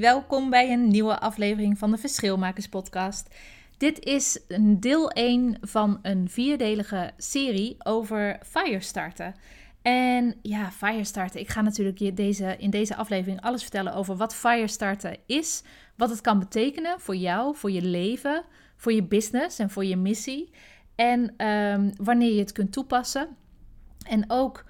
Welkom bij een nieuwe aflevering van de Verschilmakers Podcast. Dit is een deel 1 van een vierdelige serie over Firestarten. En ja, Firestarten. Ik ga natuurlijk deze, in deze aflevering alles vertellen over wat Firestarten is, wat het kan betekenen voor jou, voor je leven, voor je business en voor je missie. En ehm, wanneer je het kunt toepassen. En ook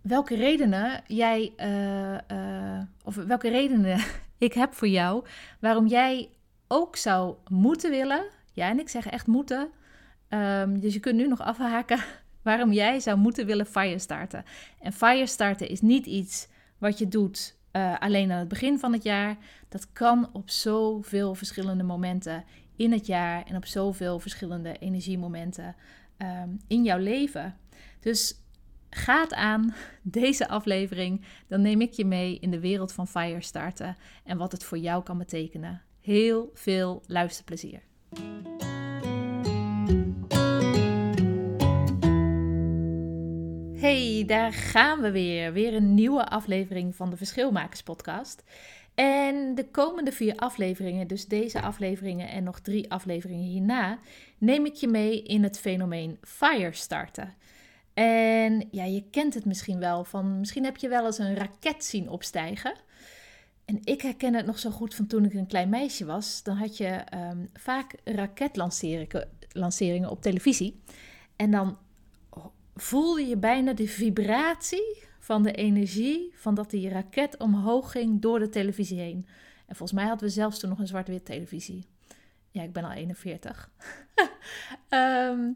welke redenen jij, uh, of welke redenen ik heb voor jou, waarom jij ook zou moeten willen. Ja, en ik zeg echt moeten. Um, dus je kunt nu nog afhaken waarom jij zou moeten willen firestarten. En firestarten is niet iets wat je doet uh, alleen aan het begin van het jaar. Dat kan op zoveel verschillende momenten in het jaar en op zoveel verschillende energiemomenten um, in jouw leven. Dus gaat aan deze aflevering, dan neem ik je mee in de wereld van firestarten en wat het voor jou kan betekenen. Heel veel luisterplezier. Hey, daar gaan we weer. Weer een nieuwe aflevering van de Verschilmakers Podcast. En de komende vier afleveringen, dus deze afleveringen en nog drie afleveringen hierna, neem ik je mee in het fenomeen firestarten. En ja, je kent het misschien wel van, misschien heb je wel eens een raket zien opstijgen. En ik herken het nog zo goed van toen ik een klein meisje was. Dan had je um, vaak raketlanceringen op televisie. En dan voelde je bijna de vibratie van de energie van dat die raket omhoog ging door de televisie heen. En volgens mij hadden we zelfs toen nog een zwart-wit televisie. Ja, ik ben al 41. um, ehm,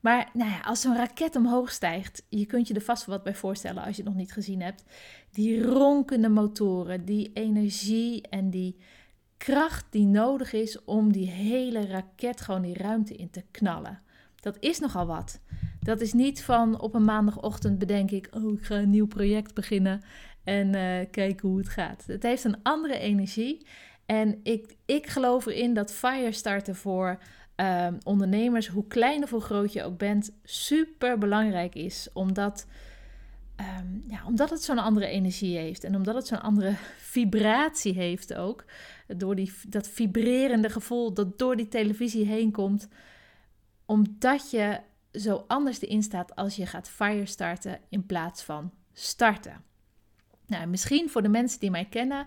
maar nou ja, als zo'n raket omhoog stijgt, je kunt je er vast wat bij voorstellen als je het nog niet gezien hebt. Die ronkende motoren, die energie en die kracht die nodig is om die hele raket gewoon die ruimte in te knallen. Dat is nogal wat. Dat is niet van op een maandagochtend bedenk ik, oh, ik ga een nieuw project beginnen en uh, kijken hoe het gaat. Het heeft een andere energie. En ik, ik geloof erin dat fire starten voor uh, ondernemers, hoe klein of hoe groot je ook bent, super belangrijk is. Omdat, um, ja, omdat het zo'n andere energie heeft en omdat het zo'n andere vibratie heeft ook. Door die, dat vibrerende gevoel dat door die televisie heen komt. Omdat je zo anders erin staat als je gaat fire starten in plaats van starten. Nou, misschien voor de mensen die mij kennen,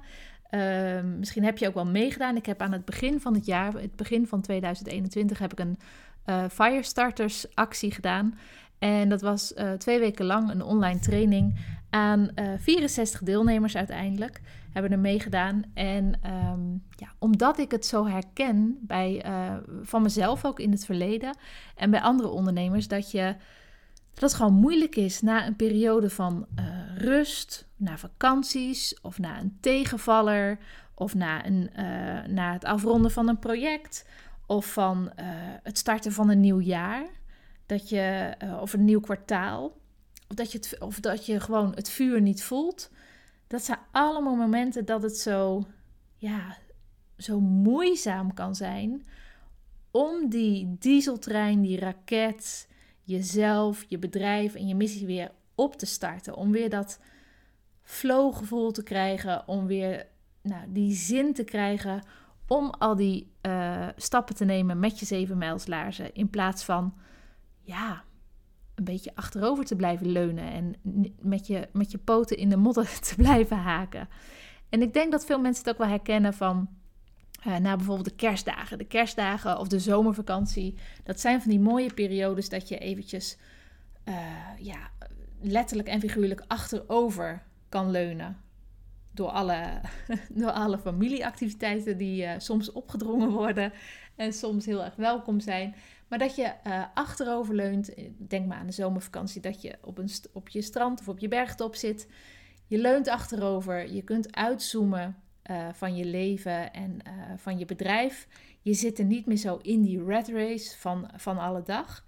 uh, misschien heb je ook wel meegedaan. Ik heb aan het begin van het jaar, het begin van 2021, heb ik een uh, Firestarters actie gedaan. En dat was uh, twee weken lang een online training aan uh, eh, 64 deelnemers uiteindelijk. Hebben er meegedaan. En um, ja, omdat ik het zo herken bij, van mezelf ook in het verleden en bij andere ondernemers, dat je dat het gewoon moeilijk is na een periode van rust, na vakanties of na een tegenvaller of na, een, na het afronden van een project of van het starten van een nieuw jaar dat je, of een nieuw kwartaal, of dat, je of dat je gewoon het vuur niet voelt. Dat zijn allemaal momenten dat het zo, ja, zo moeizaam kan zijn om die dieseltrein, die raket, jezelf, je bedrijf en je missie weer op te starten. Om weer dat flow-gevoel te krijgen, om weer nou, die zin te krijgen om al die uh, stappen te nemen met je zeven mijlslaarzen. In plaats van ja, een beetje achterover te blijven leunen en met je, met je poten in de modder te blijven haken. En ik denk dat veel mensen het ook wel herkennen van uh, na bijvoorbeeld de kerstdagen. De kerstdagen of de zomervakantie. Dat zijn van die mooie periodes dat je eventjes uh, ja, letterlijk en figuurlijk achterover kan leunen. door alle, door alle familieactiviteiten die uh, soms opgedrongen worden en soms heel erg welkom zijn. Maar dat je achterover leunt, denk maar aan de zomervakantie, dat je op, een op je strand of op je bergtop zit. Je leunt achterover, je kunt uitzoomen uh, van je leven en van je bedrijf. Je zit er niet meer zo in die red race van, van alle dag.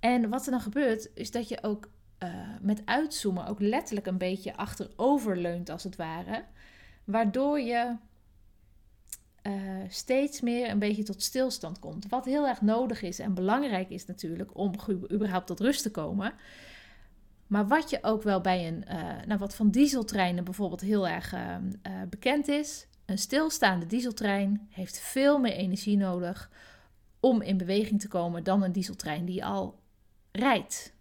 En wat er dan gebeurt, is dat je ook uh, met uitzoomen ook letterlijk een beetje achterover leunt, als het ware. Waardoor je steeds meer een beetje tot stilstand komt. Wat heel erg nodig is en belangrijk is natuurlijk om überhaupt tot rust te komen. Maar wat je ook wel bij een, uh, nou wat van dieseltreinen bijvoorbeeld heel erg bekend is. Een stilstaande dieseltrein heeft veel meer energie nodig om in beweging te komen dan een dieseltrein die al rijdt.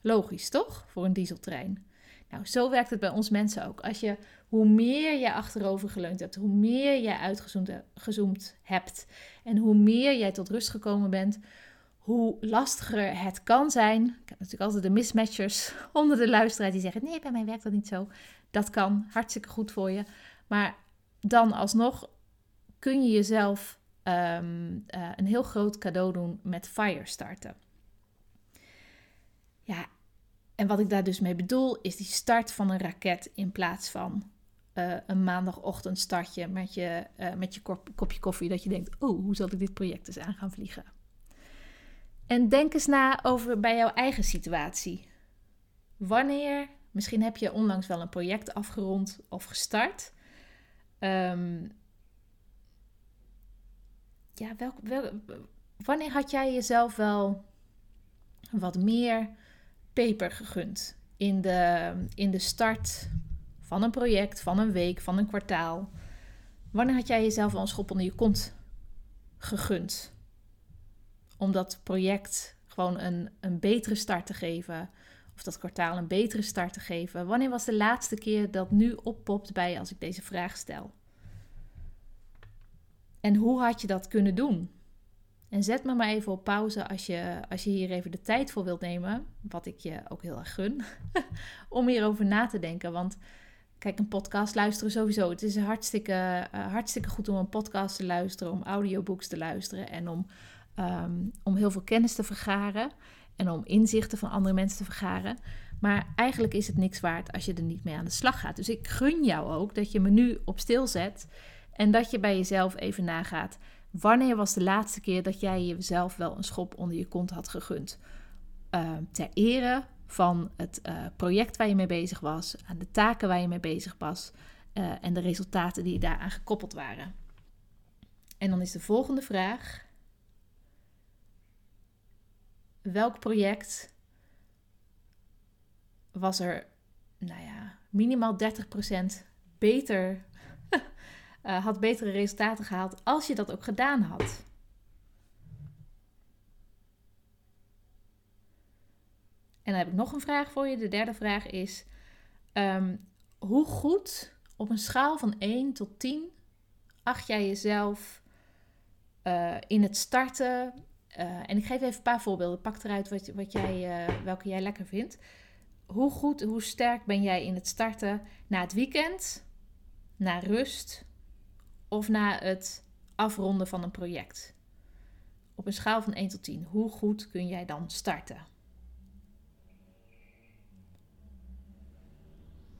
Logisch, toch? Voor een dieseltrein. Nou, zo werkt het bij ons mensen ook. Als je, hoe meer je achterover geleund hebt, hoe meer jij uitgezoomd hebt en hoe meer jij tot rust gekomen bent, hoe lastiger het kan zijn. Ik heb natuurlijk altijd de mismatchers onder de luisteraar die zeggen: nee, bij mij werkt dat niet zo. Dat kan hartstikke goed voor je. Maar dan alsnog kun je jezelf ehm, eh, een heel groot cadeau doen met fire starten. Ja, en wat ik daar dus mee bedoel, is die start van een raket in plaats van uh, een maandagochtend startje met je, uh, met je kopje koffie. Dat je denkt, oh, hoe zal ik dit project eens aan gaan vliegen? En denk eens na over bij jouw eigen situatie. Wanneer, misschien heb je onlangs wel een project afgerond of gestart. Um, ja, welk, wel, wanneer had jij jezelf wel wat meer peper gegund in de, in de start van een project, van een week, van een kwartaal? Wanneer had jij jezelf al een schop onder je kont gegund? Om dat project gewoon een, een betere start te geven. Of dat kwartaal een betere start te geven. Wanneer was de laatste keer dat nu oppopt bij als ik deze vraag stel? En hoe had je dat kunnen doen? En zet me maar even op pauze als je, als je hier even de tijd voor wilt nemen, wat ik je ook heel erg gun, om hierover na te denken. Want kijk, een podcast luisteren sowieso. Het is hartstikke, uh, hartstikke goed om een podcast te luisteren, om audiobooks te luisteren en om, um, om heel veel kennis te vergaren en om inzichten van andere mensen te vergaren. Maar eigenlijk is het niks waard als je er niet mee aan de slag gaat. Dus ik gun jou ook dat je me nu op stil zet en dat je bij jezelf even nagaat. Wanneer was de laatste keer dat jij jezelf wel een schop onder je kont had gegund? Uh, ter ere van het uh, project waar je mee bezig was, aan de taken waar je mee bezig was uh, en de resultaten die daaraan gekoppeld waren. En dan is de volgende vraag: welk project was er, nou ja, minimaal 30% beter uh, had betere resultaten gehaald als je dat ook gedaan had. En dan heb ik nog een vraag voor je. De derde vraag is: um, hoe goed op een schaal van 1 tot 10 acht jij jezelf uh, in het starten? Uh, en ik geef even een paar voorbeelden. Pak eruit wat, wat jij, welke jij lekker vindt. Hoe goed, hoe sterk ben jij in het starten na het weekend, na rust, of na het afronden van een project? Op een schaal van 1 tot 10, hoe goed kun jij dan starten?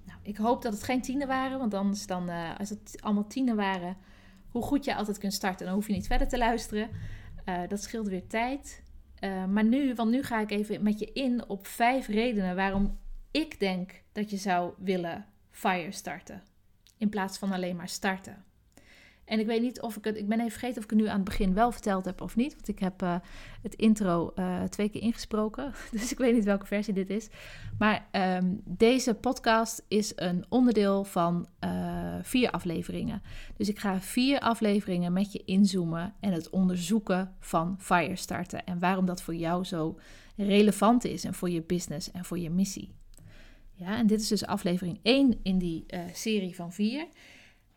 Nou, ik hoop dat het geen tienen waren, want anders dan, uh, als het allemaal tienen waren, hoe goed je altijd kunt starten, dan hoef je niet verder te luisteren. Uh, dat scheelt weer tijd. Uh, maar nu, want nu ga ik even met je in op vijf redenen waarom ik denk dat je zou willen fire starten. In plaats van alleen maar starten. En ik weet niet of ik het. Ik ben even vergeten of ik het nu aan het begin wel verteld heb of niet. Want ik heb uh, het intro uh, twee keer ingesproken. Dus ik weet niet welke versie dit is. Maar um, deze podcast is een onderdeel van uh, vier afleveringen. Dus ik ga vier afleveringen met je inzoomen en het onderzoeken van Firestarter. En waarom dat voor jou zo relevant is en voor je business en voor je missie. Ja, en dit is dus aflevering 1 in die serie van vier.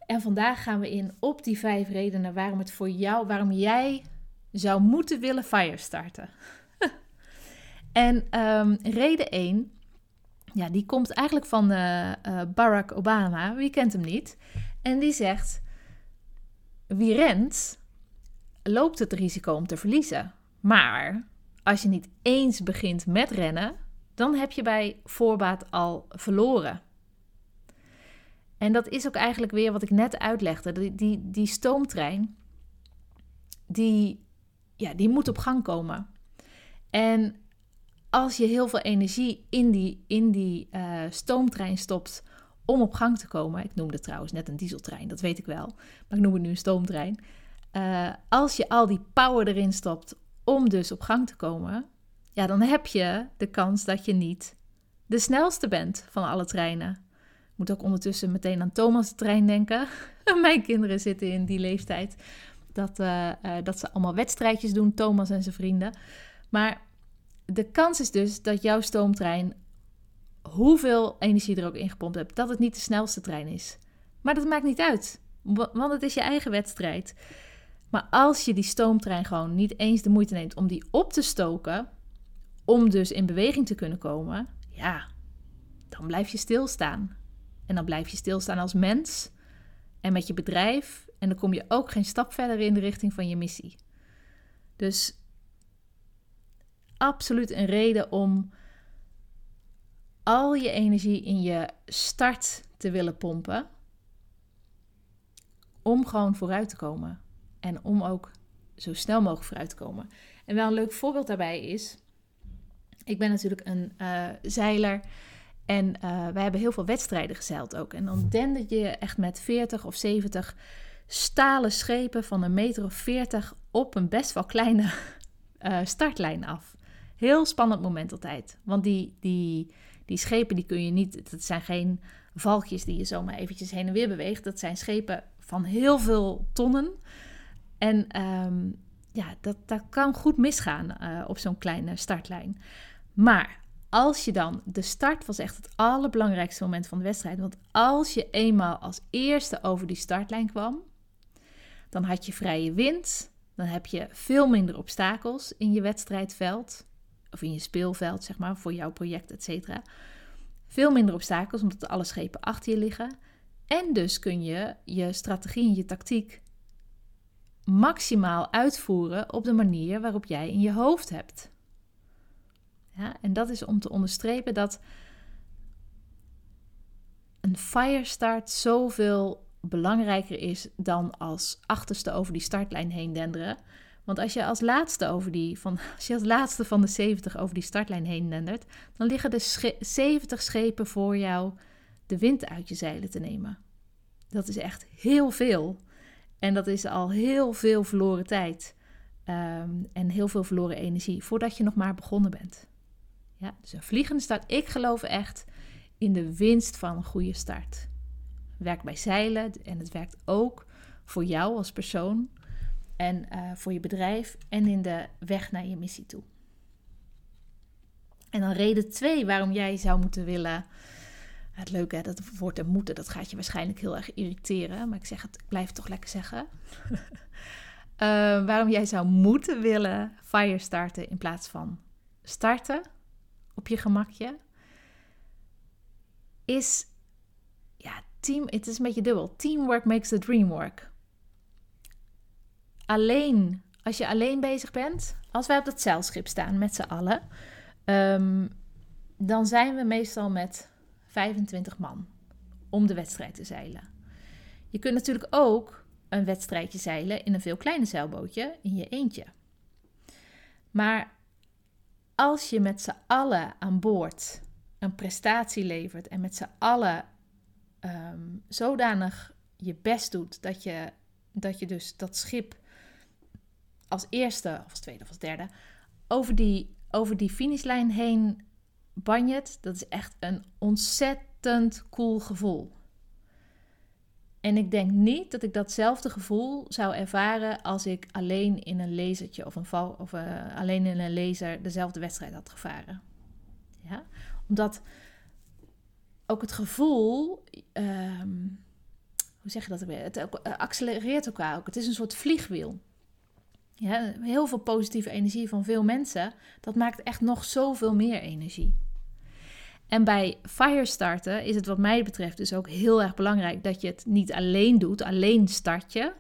En vandaag gaan we in op die vijf redenen waarom het voor jou, waarom jij zou moeten willen fire starten. en um, reden 1 Ja, die komt eigenlijk van uh, Barack Obama. Wie kent hem niet? En die zegt: Wie rent, loopt het risico om te verliezen. Maar als je niet eens begint met rennen, dan heb je bij voorbaat al verloren. En dat is ook eigenlijk weer wat ik net uitlegde. Die, die, die stoomtrein, die, ja, die moet op gang komen. En als je heel veel energie in die, in die uh, stoomtrein stopt om op gang te komen. Ik noemde trouwens net een dieseltrein, dat weet ik wel. Maar ik noem het nu een stoomtrein. Uh, als je al die power erin stopt om dus op gang te komen, ja, dan heb je de kans dat je niet de snelste bent van alle treinen. Moet ook ondertussen meteen aan Thomas' de trein denken. Mijn kinderen zitten in die leeftijd dat, uh, dat ze allemaal wedstrijdjes doen, Thomas en zijn vrienden. Maar de kans is dus dat jouw stoomtrein, hoeveel energie er ook ingepompt hebt, dat het niet de snelste trein is. Maar dat maakt niet uit, want het is je eigen wedstrijd. Maar als je die stoomtrein gewoon niet eens de moeite neemt om die op te stoken, om dus in beweging te kunnen komen, ja, dan blijf je stilstaan. En dan blijf je stilstaan als mens en met je bedrijf. En dan kom je ook geen stap verder in de richting van je missie. Dus absoluut een reden om al je energie in je start te willen pompen. Om gewoon vooruit te komen. En om ook zo snel mogelijk vooruit te komen. En wel een leuk voorbeeld daarbij is. Ik ben natuurlijk een uh, zeiler. En uh, wij hebben heel veel wedstrijden gezeild ook. En dan dende je echt met 40 of 70 stalen schepen van een meter of 40 op een best wel kleine uh, startlijn af. Heel spannend moment altijd. Want die, die, die schepen die kun je niet. Het zijn geen valkjes die je zomaar eventjes heen en weer beweegt. Dat zijn schepen van heel veel tonnen. En um, ja, dat, dat kan goed misgaan uh, op zo'n kleine startlijn. Maar als je dan, de start was echt het allerbelangrijkste moment van de wedstrijd. Want als je eenmaal als eerste over die startlijn kwam, dan had je vrije wind. Dan heb je veel minder obstakels in je wedstrijdveld of in je speelveld, zeg maar, voor jouw project, et cetera. Veel minder obstakels, omdat alle schepen achter je liggen. En dus kun je je strategie en je tactiek maximaal uitvoeren op de manier waarop jij in je hoofd hebt. Ja, en dat is om te onderstrepen dat een firestart zoveel belangrijker is dan als achterste over die startlijn heen denderen. Want als je als laatste, over die, van, als je als laatste van de 70 over die startlijn heen dendert, dan liggen de 70 schepen voor jou de wind uit je zeilen te nemen. Dat is echt heel veel. En dat is al heel veel verloren tijd. Um, en heel veel verloren energie voordat je nog maar begonnen bent. Ja, dus een vliegende start. Ik geloof echt in de winst van een goede start. Werkt bij zeilen en het werkt ook voor jou als persoon en uh, voor je bedrijf en in de weg naar je missie toe. En dan reden twee waarom jij zou moeten willen. Het leuke, hè, dat woord en moeten, dat gaat je waarschijnlijk heel erg irriteren. Maar ik zeg het, ik blijf het toch lekker zeggen. uh, waarom jij zou moeten willen fire starten in plaats van starten op je gemakje. Is, ja, team, het is een beetje dubbel. Teamwork makes the dream work alleen, als je alleen bezig bent, als wij op dat zeilschip staan met z'n allen, um, dan zijn we meestal met 25 man om de wedstrijd te zeilen. Je kunt natuurlijk ook een wedstrijdje zeilen in een veel kleiner zeilbootje in je eentje. Maar als je met z'n allen aan boord een prestatie levert en met z'n allen um, zodanig je best doet dat je, dat je dus dat schip als eerste, of als tweede of als derde, over die, over die finishlijn heen banjet. Dat is echt een ontzettend cool gevoel. En ik denk niet dat ik datzelfde gevoel zou ervaren als ik alleen in een lasertje of, een of uh, alleen in een laser dezelfde wedstrijd had gevaren. Ja? Omdat ook het gevoel, um, hoe zeg je dat weer? Het accelereert elkaar ook. Het is een soort vliegwiel. Ja, heel veel positieve energie van veel mensen. Dat maakt echt nog zoveel meer energie. En bij Firestarter is het wat mij betreft dus ook heel erg belangrijk dat je het niet alleen doet, alleen start je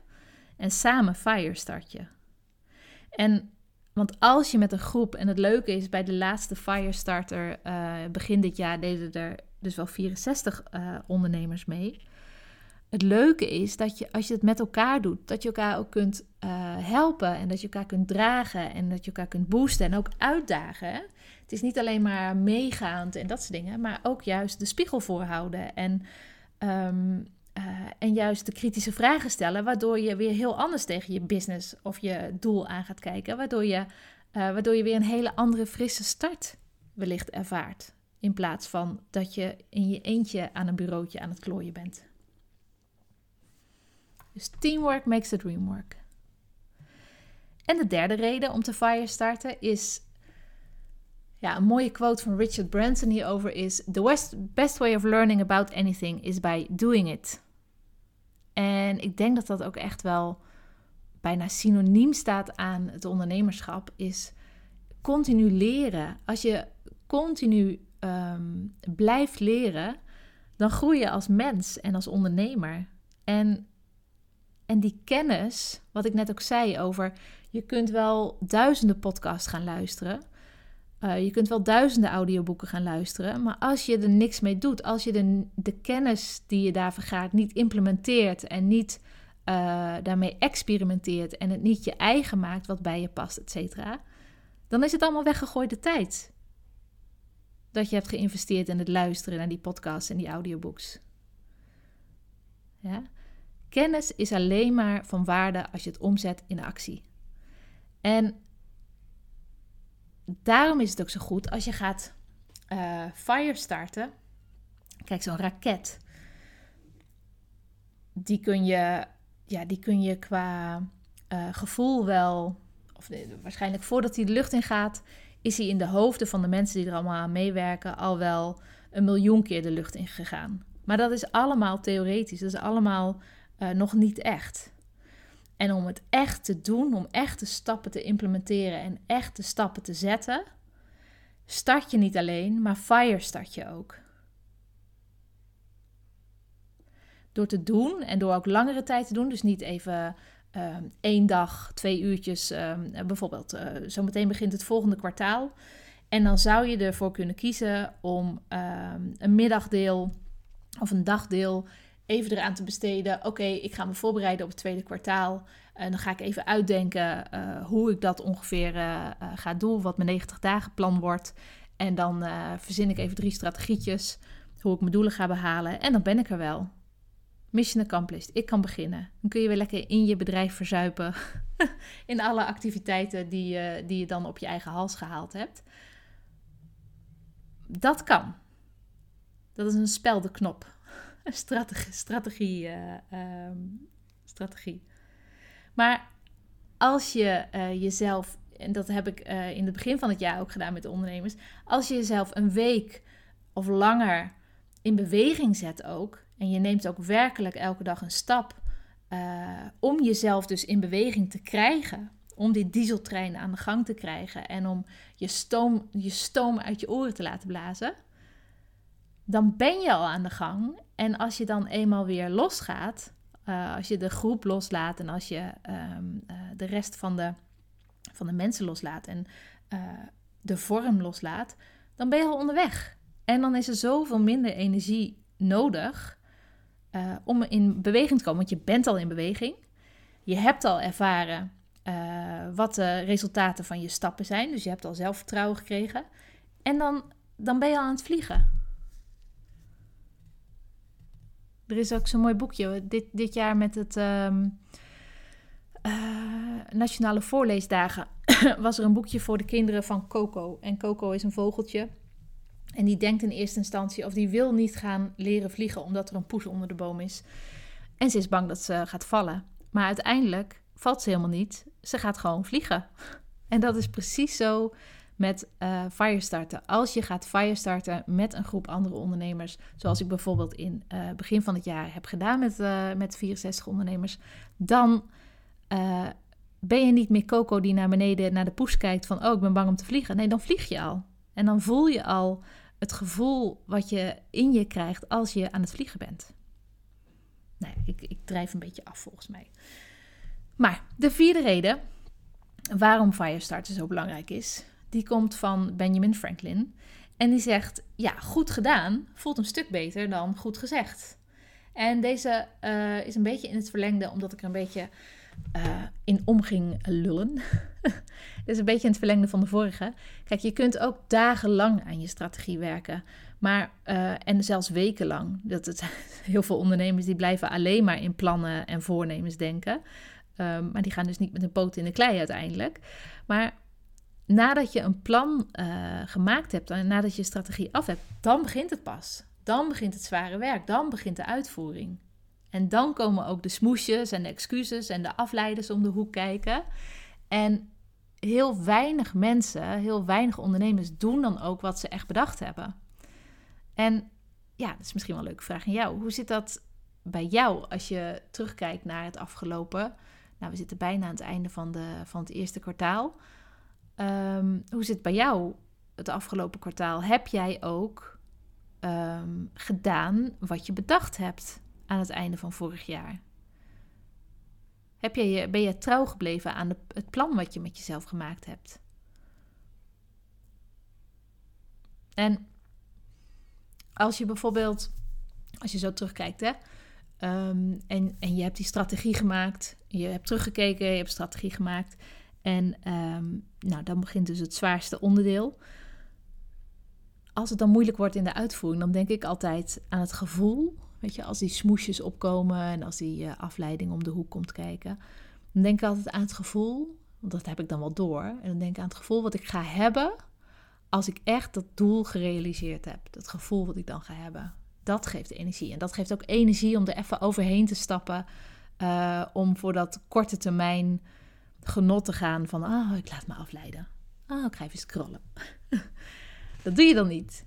en samen Firestart je. En want als je met een groep, en het leuke is bij de laatste Firestarter uh, begin dit jaar deden er dus wel 64 uh, eh, ondernemers mee. Het leuke is dat je als je het met elkaar doet, dat je elkaar ook kunt uh, helpen en dat je elkaar kunt dragen en dat je elkaar kunt boosten en ook uitdagen. Het is niet alleen maar meegaand en dat soort dingen, maar ook juist de spiegel voorhouden en, um, uh, en juist de kritische vragen stellen, waardoor je weer heel anders tegen je business of je doel aan gaat kijken, waardoor je, uh, waardoor je weer een hele andere frisse start wellicht ervaart. In plaats van dat je in je eentje aan een bureautje aan het klooien bent. Dus teamwork makes the dream work. En de derde reden om te fire starten is. Ja, een mooie quote van Richard Branson hierover is: The best way of learning about anything is by doing it. En ik denk dat dat ook echt wel bijna synoniem staat aan het ondernemerschap, is continu leren. Als je continu um, blijft leren, dan groei je als mens en als ondernemer. En, en die kennis, wat ik net ook zei over, je kunt wel duizenden podcasts gaan luisteren. Uh, je kunt wel duizenden audioboeken gaan luisteren, maar als je er niks mee doet, als je de, de kennis die je daar vergaart niet implementeert en niet uh, daarmee experimenteert en het niet je eigen maakt wat bij je past, et cetera, dan is het allemaal weggegooide tijd dat je hebt geïnvesteerd in het luisteren naar die podcasts en die audiobooks. Ja? Kennis is alleen maar van waarde als je het omzet in actie. En daarom is het ook zo goed als je gaat uh, fire starten. Kijk, zo'n raket. Die kun je, ja, die kun je qua uh, gevoel wel, of waarschijnlijk voordat hij de lucht in gaat, is hij in de hoofden van de mensen die er allemaal aan meewerken al wel een miljoen keer de lucht in gegaan. Maar dat is allemaal theoretisch, dat is allemaal uh, nog niet echt. En om het echt te doen, om echte stappen te implementeren en echte stappen te zetten, start je niet alleen, maar fire start je ook. Door te doen en door ook langere tijd te doen, dus niet even uh, één dag, twee uurtjes, uh, bijvoorbeeld. Uh, zometeen begint het volgende kwartaal. En dan zou je ervoor kunnen kiezen om ehm, een middagdeel of een dagdeel even eraan te besteden. Oké, ik ga me voorbereiden op het tweede kwartaal. En dan ga ik even uitdenken eh, hoe ik dat ongeveer uh, ga doen, wat mijn 90 dagen plan wordt. En dan verzin ik even drie strategietjes, hoe ik mijn doelen ga behalen. En dan ben ik er wel. Mission accomplished. Ik kan beginnen. Dan kun je weer lekker in je bedrijf verzuipen. in alle activiteiten die, je, die je dan op je eigen hals gehaald hebt. Dat kan. Dat is een speldenknop. Strategie. Strategie, uh, uh, strategie. Maar als je uh, jezelf, en dat heb ik uh, in het begin van het jaar ook gedaan met de ondernemers. Als je jezelf een week of langer in beweging zet ook en je neemt ook werkelijk elke dag een stap om jezelf dus in beweging te krijgen. Om die dieseltrein aan de gang te krijgen en om je stoom, je stoom uit je oren te laten blazen. Dan ben je al aan de gang. En als je dan eenmaal weer losgaat, uh, als je de groep loslaat en als je um, uh, de rest van de, van de mensen loslaat en de vorm loslaat, dan ben je al onderweg. En dan is er zoveel minder energie nodig om in beweging te komen. Want je bent al in beweging. Je hebt al ervaren wat de resultaten van je stappen zijn. Dus je hebt al zelfvertrouwen gekregen. En dan, dan ben je al aan het vliegen. Er is ook zo'n mooi boekje. Dit, dit jaar met het um, uh, Nationale Voorleesdagen was er een boekje voor de kinderen van Coco. En Coco is een vogeltje en die denkt in eerste instantie of die wil niet gaan leren vliegen omdat er een poes onder de boom is. En ze is bang dat ze gaat vallen. Maar uiteindelijk valt ze helemaal niet. Ze gaat gewoon vliegen. En dat is precies zo met uh, Firestarter. Als je gaat Firestarten met een groep andere ondernemers, zoals ik bijvoorbeeld in uh, begin van het jaar heb gedaan met, uh, met 64 ondernemers, dan ben je niet meer Coco die naar beneden naar de poes kijkt van, oh, ik ben bang om te vliegen. Nee, dan vlieg je al. En dan voel je al het gevoel wat je in je krijgt als je aan het vliegen bent. Nou, ik, ik drijf een beetje af volgens mij. Maar de vierde reden waarom Firestarter zo belangrijk is, die komt van Benjamin Franklin. En die zegt: Ja, goed gedaan voelt een stuk beter dan goed gezegd. En deze uh, is een beetje in het verlengde, omdat ik er een beetje uh, in omging lullen. Dit is een beetje in het verlengde van de vorige. Kijk, je kunt ook dagenlang aan je strategie werken. Maar, uh, en zelfs wekenlang. Dat het, heel veel ondernemers die blijven alleen maar in plannen en voornemens denken. Um, maar die gaan dus niet met een poot in de klei uiteindelijk. Maar nadat je een plan uh, gemaakt hebt en nadat je strategie af hebt, dan begint het pas. Dan begint het zware werk. Dan begint de uitvoering. En dan komen ook de smoesjes en de excuses en de afleiders om de hoek kijken. En heel weinig mensen, heel weinig ondernemers doen dan ook wat ze echt bedacht hebben. En ja, dat is misschien wel een leuke vraag aan jou. Hoe zit dat bij jou als je terugkijkt naar het afgelopen? Nou, we zitten bijna aan het einde van, de, van het eerste kwartaal. Um, hoe zit het bij jou het afgelopen kwartaal? Heb jij ook um, gedaan wat je bedacht hebt aan het einde van vorig jaar? Heb je, ben je trouw gebleven aan de, het plan wat je met jezelf gemaakt hebt? En als je bijvoorbeeld, als je zo terugkijkt, hè, um, en, en je hebt die strategie gemaakt, je hebt teruggekeken, je hebt strategie gemaakt, en um, nou, dan begint dus het zwaarste onderdeel. Als het dan moeilijk wordt in de uitvoering, dan denk ik altijd aan het gevoel Weet je, als die smoesjes opkomen en als die uh, afleiding om de hoek komt kijken. Dan denk ik altijd aan het gevoel, want dat heb ik dan wel door. En dan denk ik aan het gevoel wat ik ga hebben als ik echt dat doel gerealiseerd heb. Dat gevoel wat ik dan ga hebben. Dat geeft energie. En dat geeft ook energie om er even overheen te stappen. Uh, om voor dat korte termijn genot te gaan van... oh, ik laat me afleiden. Oh, ik ga even scrollen. dat doe je dan niet.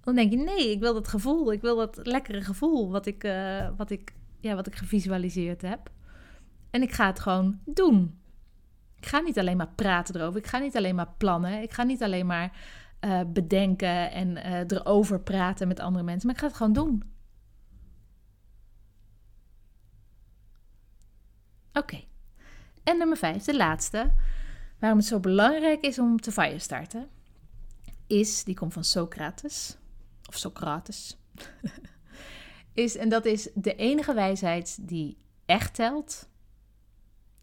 Dan denk je, nee, ik wil dat gevoel. Ik wil dat lekkere gevoel wat ik, uh, wat ik, ja, wat ik gevisualiseerd heb. En ik ga het gewoon doen. Ik ga niet alleen maar praten erover. Ik ga niet alleen maar plannen. Ik ga niet alleen maar uh, bedenken en uh, erover praten met andere mensen. Maar ik ga het gewoon doen. Oké. En nummer vijf, de laatste. Waarom het zo belangrijk is om te fire starten. Is, die komt van Socrates of Socrates, is, en dat is de enige wijsheid die echt telt,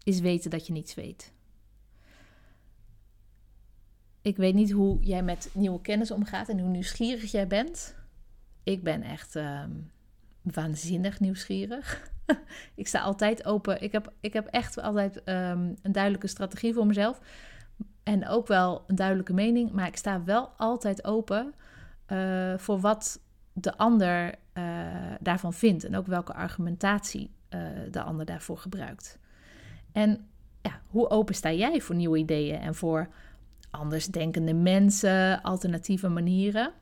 is weten dat je niets weet. Ik weet niet hoe jij met nieuwe kennis omgaat en hoe nieuwsgierig jij bent. Ik ben echt um, waanzinnig nieuwsgierig. ik sta altijd open. Ik heb, ik heb echt altijd um, een duidelijke strategie voor mezelf. En ook wel een duidelijke mening. Maar ik sta wel altijd open uh, voor wat de ander uh, daarvan vindt en ook welke argumentatie uh, de ander daarvoor gebruikt. En ja, hoe open sta jij voor nieuwe ideeën en voor andersdenkende mensen, alternatieve manieren?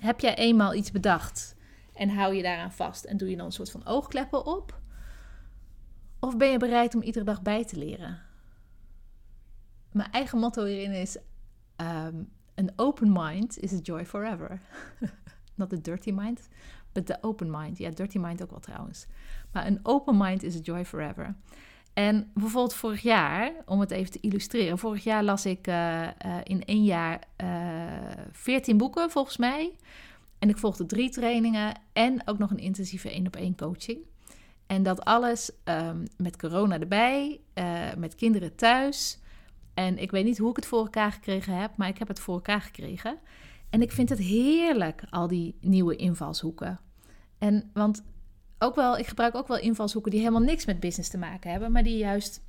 Heb jij eenmaal iets bedacht en hou je daaraan vast en doe je dan een soort van oogkleppen op? Of ben je bereid om iedere dag bij te leren? Mijn eigen motto hierin is: um, An open mind is a joy forever. Not a dirty mind, but the open mind. Ja, dirty mind ook wel trouwens. Maar een open mind is a joy forever. En bijvoorbeeld vorig jaar, om het even te illustreren. Vorig jaar las ik uh, uh, in één jaar eh, 14 boeken volgens mij. En ik volgde drie trainingen en ook nog een intensieve één op één coaching. En dat alles um, met corona erbij, met kinderen thuis. En ik weet niet hoe ik het voor elkaar gekregen heb, maar ik heb het voor elkaar gekregen. En ik vind het heerlijk, al die nieuwe invalshoeken. En want ook wel, ik gebruik ook wel invalshoeken die helemaal niks met business te maken hebben, maar die juist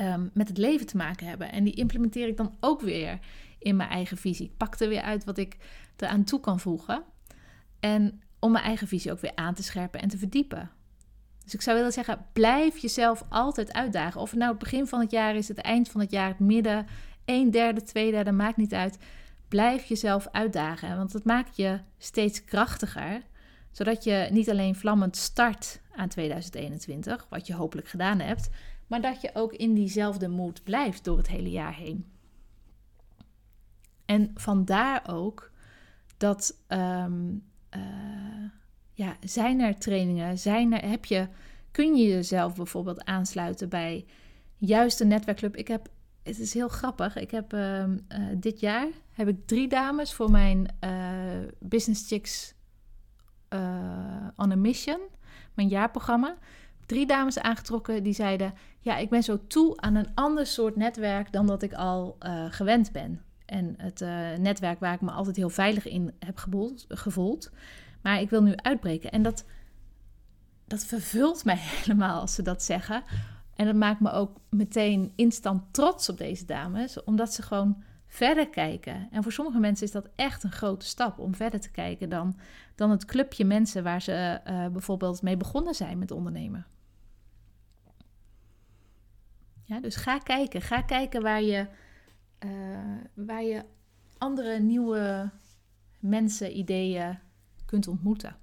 um, met het leven te maken hebben. En die implementeer ik dan ook weer in mijn eigen visie. Ik pak er weer uit wat ik eraan toe kan voegen. En om mijn eigen visie ook weer aan te scherpen en te verdiepen. Dus ik zou willen zeggen, blijf jezelf altijd uitdagen. Of het nou het begin van het jaar is, het eind van het jaar, het midden, een derde, twee derde, maakt niet uit. Blijf jezelf uitdagen, want het maakt je steeds krachtiger. Zodat je niet alleen vlammend start aan 2021, wat je hopelijk gedaan hebt, maar dat je ook in diezelfde moed blijft door het hele jaar heen. En vandaar ook dat ehm, eh, ja, zijn er trainingen, zijn er, heb je, kun je jezelf bijvoorbeeld aansluiten bij juist een netwerkclub. Ik heb, het is heel grappig, ik heb ehm, eh, dit jaar heb ik drie dames voor mijn uh, Business Chicks on a Mission, mijn jaarprogramma. Drie dames aangetrokken die zeiden: Ja, ik ben zo toe aan een ander soort netwerk dan dat ik al gewend ben. En het netwerk waar ik me altijd heel veilig in heb gevoeld. Maar ik wil nu uitbreken. En dat, dat vervult mij helemaal als ze dat zeggen. En dat maakt me ook meteen instant trots op deze dames, omdat ze gewoon verder kijken. En voor sommige mensen is dat echt een grote stap om verder te kijken dan, dan het clubje mensen waar ze uh, bijvoorbeeld mee begonnen zijn met ondernemen. Ja, dus ga kijken. Ga kijken waar je, uh, waar je andere nieuwe mensen, ideeën kunt ontmoeten.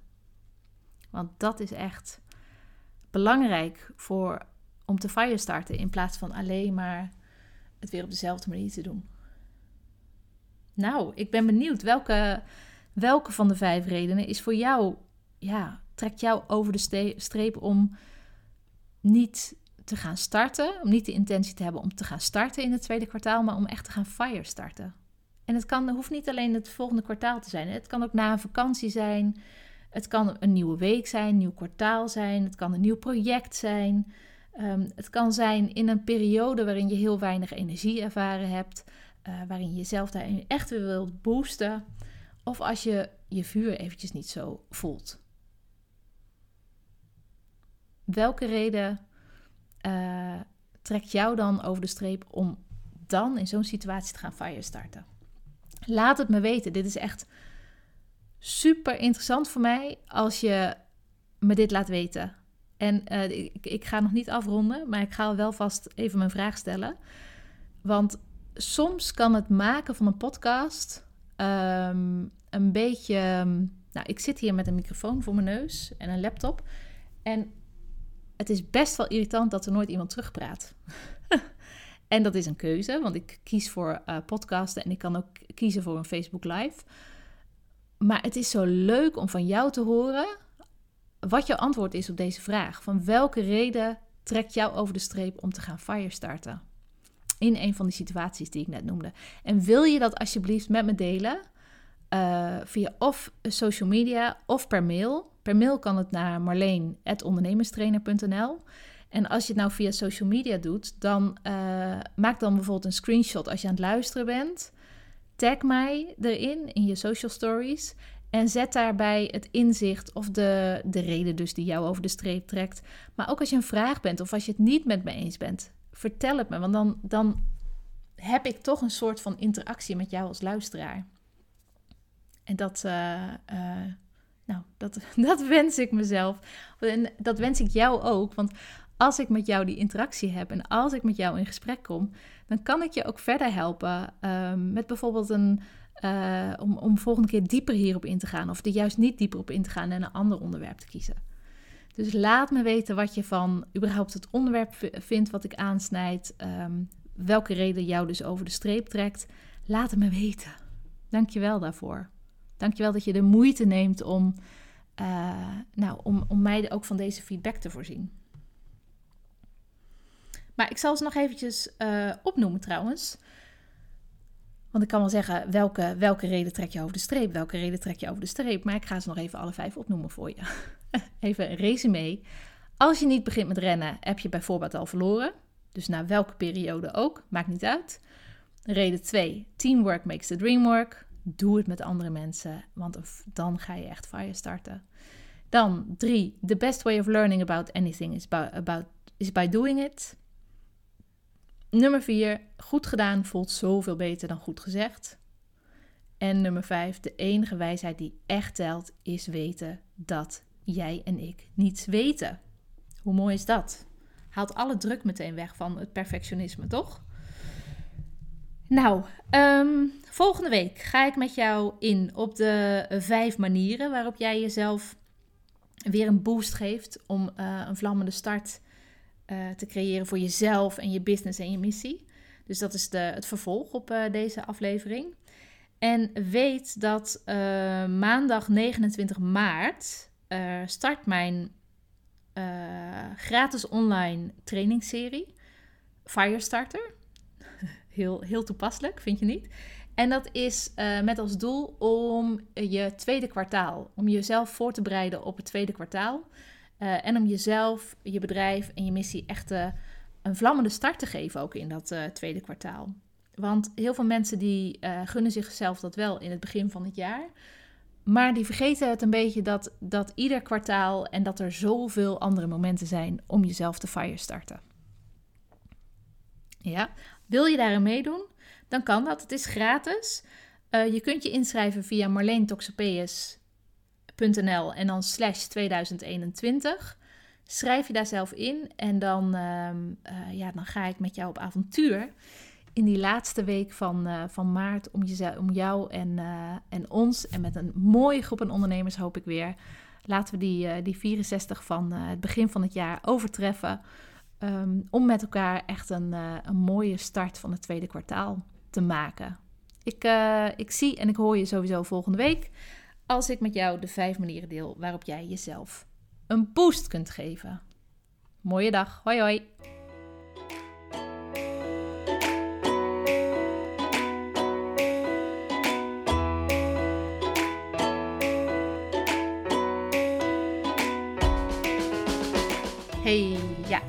Want dat is echt belangrijk voor, om te fire starten in plaats van alleen maar het weer op dezelfde manier te doen. Nou, ik ben benieuwd welke, welke van de vijf redenen is voor jou, ja, trekt jou over de streep om niet te gaan starten, om niet de intentie te hebben om te gaan starten in het tweede kwartaal, maar om echt te gaan fire starten. En het kan, hoeft niet alleen het volgende kwartaal te zijn. Het kan ook na een vakantie zijn. Het kan een nieuwe week zijn, een nieuw kwartaal zijn. Het kan een nieuw project zijn. Um, het kan zijn in een periode waarin je heel weinig energie ervaren hebt. Uh, waarin je jezelf daarin echt weer wilt boosten. Of als je je vuur eventjes niet zo voelt. Welke reden uh, trekt jou dan over de streep om dan in zo'n situatie te gaan fire starten? Laat het me weten. Dit is echt super interessant voor mij als je me dit laat weten. En uh, ik, ik, ga nog niet afronden, maar ik ga wel vast even mijn vraag stellen. Want soms kan het maken van een podcast um, een beetje. Nou, ik zit hier met een microfoon voor mijn neus en een laptop. En het is best wel irritant dat er nooit iemand terugpraat. En dat is een keuze, want ik kies voor uh, podcasten en ik kan ook kiezen voor een Facebook Live. Maar het is zo leuk om van jou te horen wat jouw antwoord is op deze vraag. Van welke reden trekt jou over de streep om te gaan fire starten? In een van die situaties die ik net noemde. En wil je dat alsjeblieft met me delen? Uh, via of social media of per mail. Per mail kan het naar marleen.ondernemerstrainer.nl. En als je het nou via social media doet, dan uh, maak dan bijvoorbeeld een screenshot als je aan het luisteren bent. Tag mij erin in je social stories. En zet daarbij het inzicht of de, de reden dus die jou over de streep trekt. Maar ook als je een vraag bent of als je het niet met me eens bent, vertel het me. Want dan, dan heb ik toch een soort van interactie met jou als luisteraar. En dat, uh, uh, nou, dat, dat wens ik mezelf. En dat wens ik jou ook. Want als ik met jou die interactie heb en als ik met jou in gesprek kom, dan kan ik je ook verder helpen um, met bijvoorbeeld een. Uh, om, om volgende keer dieper hierop in te gaan, of er juist niet dieper op in te gaan en een ander onderwerp te kiezen. Dus laat me weten wat je van überhaupt het onderwerp vindt wat ik aansnijd, um, welke reden jou dus over de streep trekt. Laat het me weten. Dankjewel daarvoor. Dankjewel dat je de moeite neemt om, uh, nou, om, om mij ook van deze feedback te voorzien. Maar ik zal ze nog eventjes uh, opnoemen trouwens. Want ik kan wel zeggen welke, welke reden trek je over de streep, welke reden trek je over de streep. Maar ik ga ze nog even alle vijf opnoemen voor je. even een resume. Als je niet begint met rennen, heb je bijvoorbeeld al verloren. Dus na welke periode ook, maakt niet uit. Reden 2, teamwork makes the dream work. Doe het met andere mensen, want dan ga je echt fire starten. Dan 3, the best way of learning about anything is by, about, is by doing it. Nummer 4, goed gedaan voelt zoveel beter dan goed gezegd. En nummer 5, de enige wijsheid die echt telt is weten dat jij en ik niets weten. Hoe mooi is dat? Haalt alle druk meteen weg van het perfectionisme, toch? Nou, um, volgende week ga ik met jou in op de vijf manieren waarop jij jezelf weer een boost geeft om uh, een vlammende start uh, te creëren voor jezelf en je business en je missie. Dus dat is de, het vervolg op deze aflevering. En weet dat maandag 29 maart start mijn gratis online trainingsserie Firestarter. Heel, heel toepasselijk, vind je niet? En dat is met als doel om je tweede kwartaal, om jezelf voor te bereiden op het tweede kwartaal. en om jezelf, je bedrijf en je missie echt een vlammende start te geven ook in dat tweede kwartaal. Want heel veel mensen die gunnen zichzelf dat wel in het begin van het jaar. Maar die vergeten het een beetje dat, dat ieder kwartaal en dat er zoveel andere momenten zijn om jezelf te fire starten. Ja, wil je daarin meedoen? Dan kan dat. Het is gratis. Uh, je kunt je inschrijven via marleentoxopeus.nl en dan slash 2021. Schrijf je daar zelf in en dan, uh, uh, ja, dan ga ik met jou op avontuur in die laatste week van, uh, van maart om, je, om jou en, en ons en met een mooie groep aan ondernemers hoop ik weer. Laten we die, die 64 van het begin van het jaar overtreffen. Um, om met elkaar echt een, een mooie start van het tweede kwartaal te maken. Ik, ik zie en ik hoor je sowieso volgende week als ik met jou de vijf manieren deel waarop jij jezelf een boost kunt geven. Mooie dag. Hoi hoi.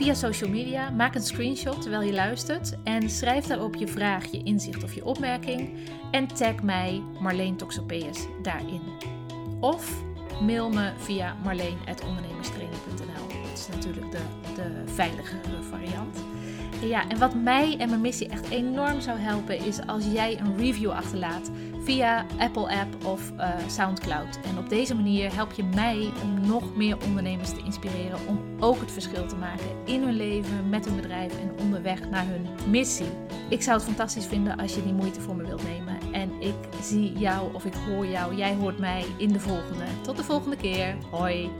via social media. Maak een screenshot terwijl je luistert en schrijf daarop je vraag, je inzicht of je opmerking. En tag mij Marleen Toxopeus daarin. Of mail me via marleen.ondernemerstraining.nl. Dat is natuurlijk de, de veiligere variant. Ja, en wat mij en mijn missie echt enorm zou helpen is als jij een review achterlaat via Apple App of uh, SoundCloud. En op deze manier help je mij om nog meer ondernemers te inspireren om ook het verschil te maken in hun leven, met hun bedrijf en onderweg naar hun missie. Ik zou het fantastisch vinden als je die moeite voor me wilt nemen. En ik zie jou of ik hoor jou, jij hoort mij in de volgende. Tot de volgende keer. Hoi.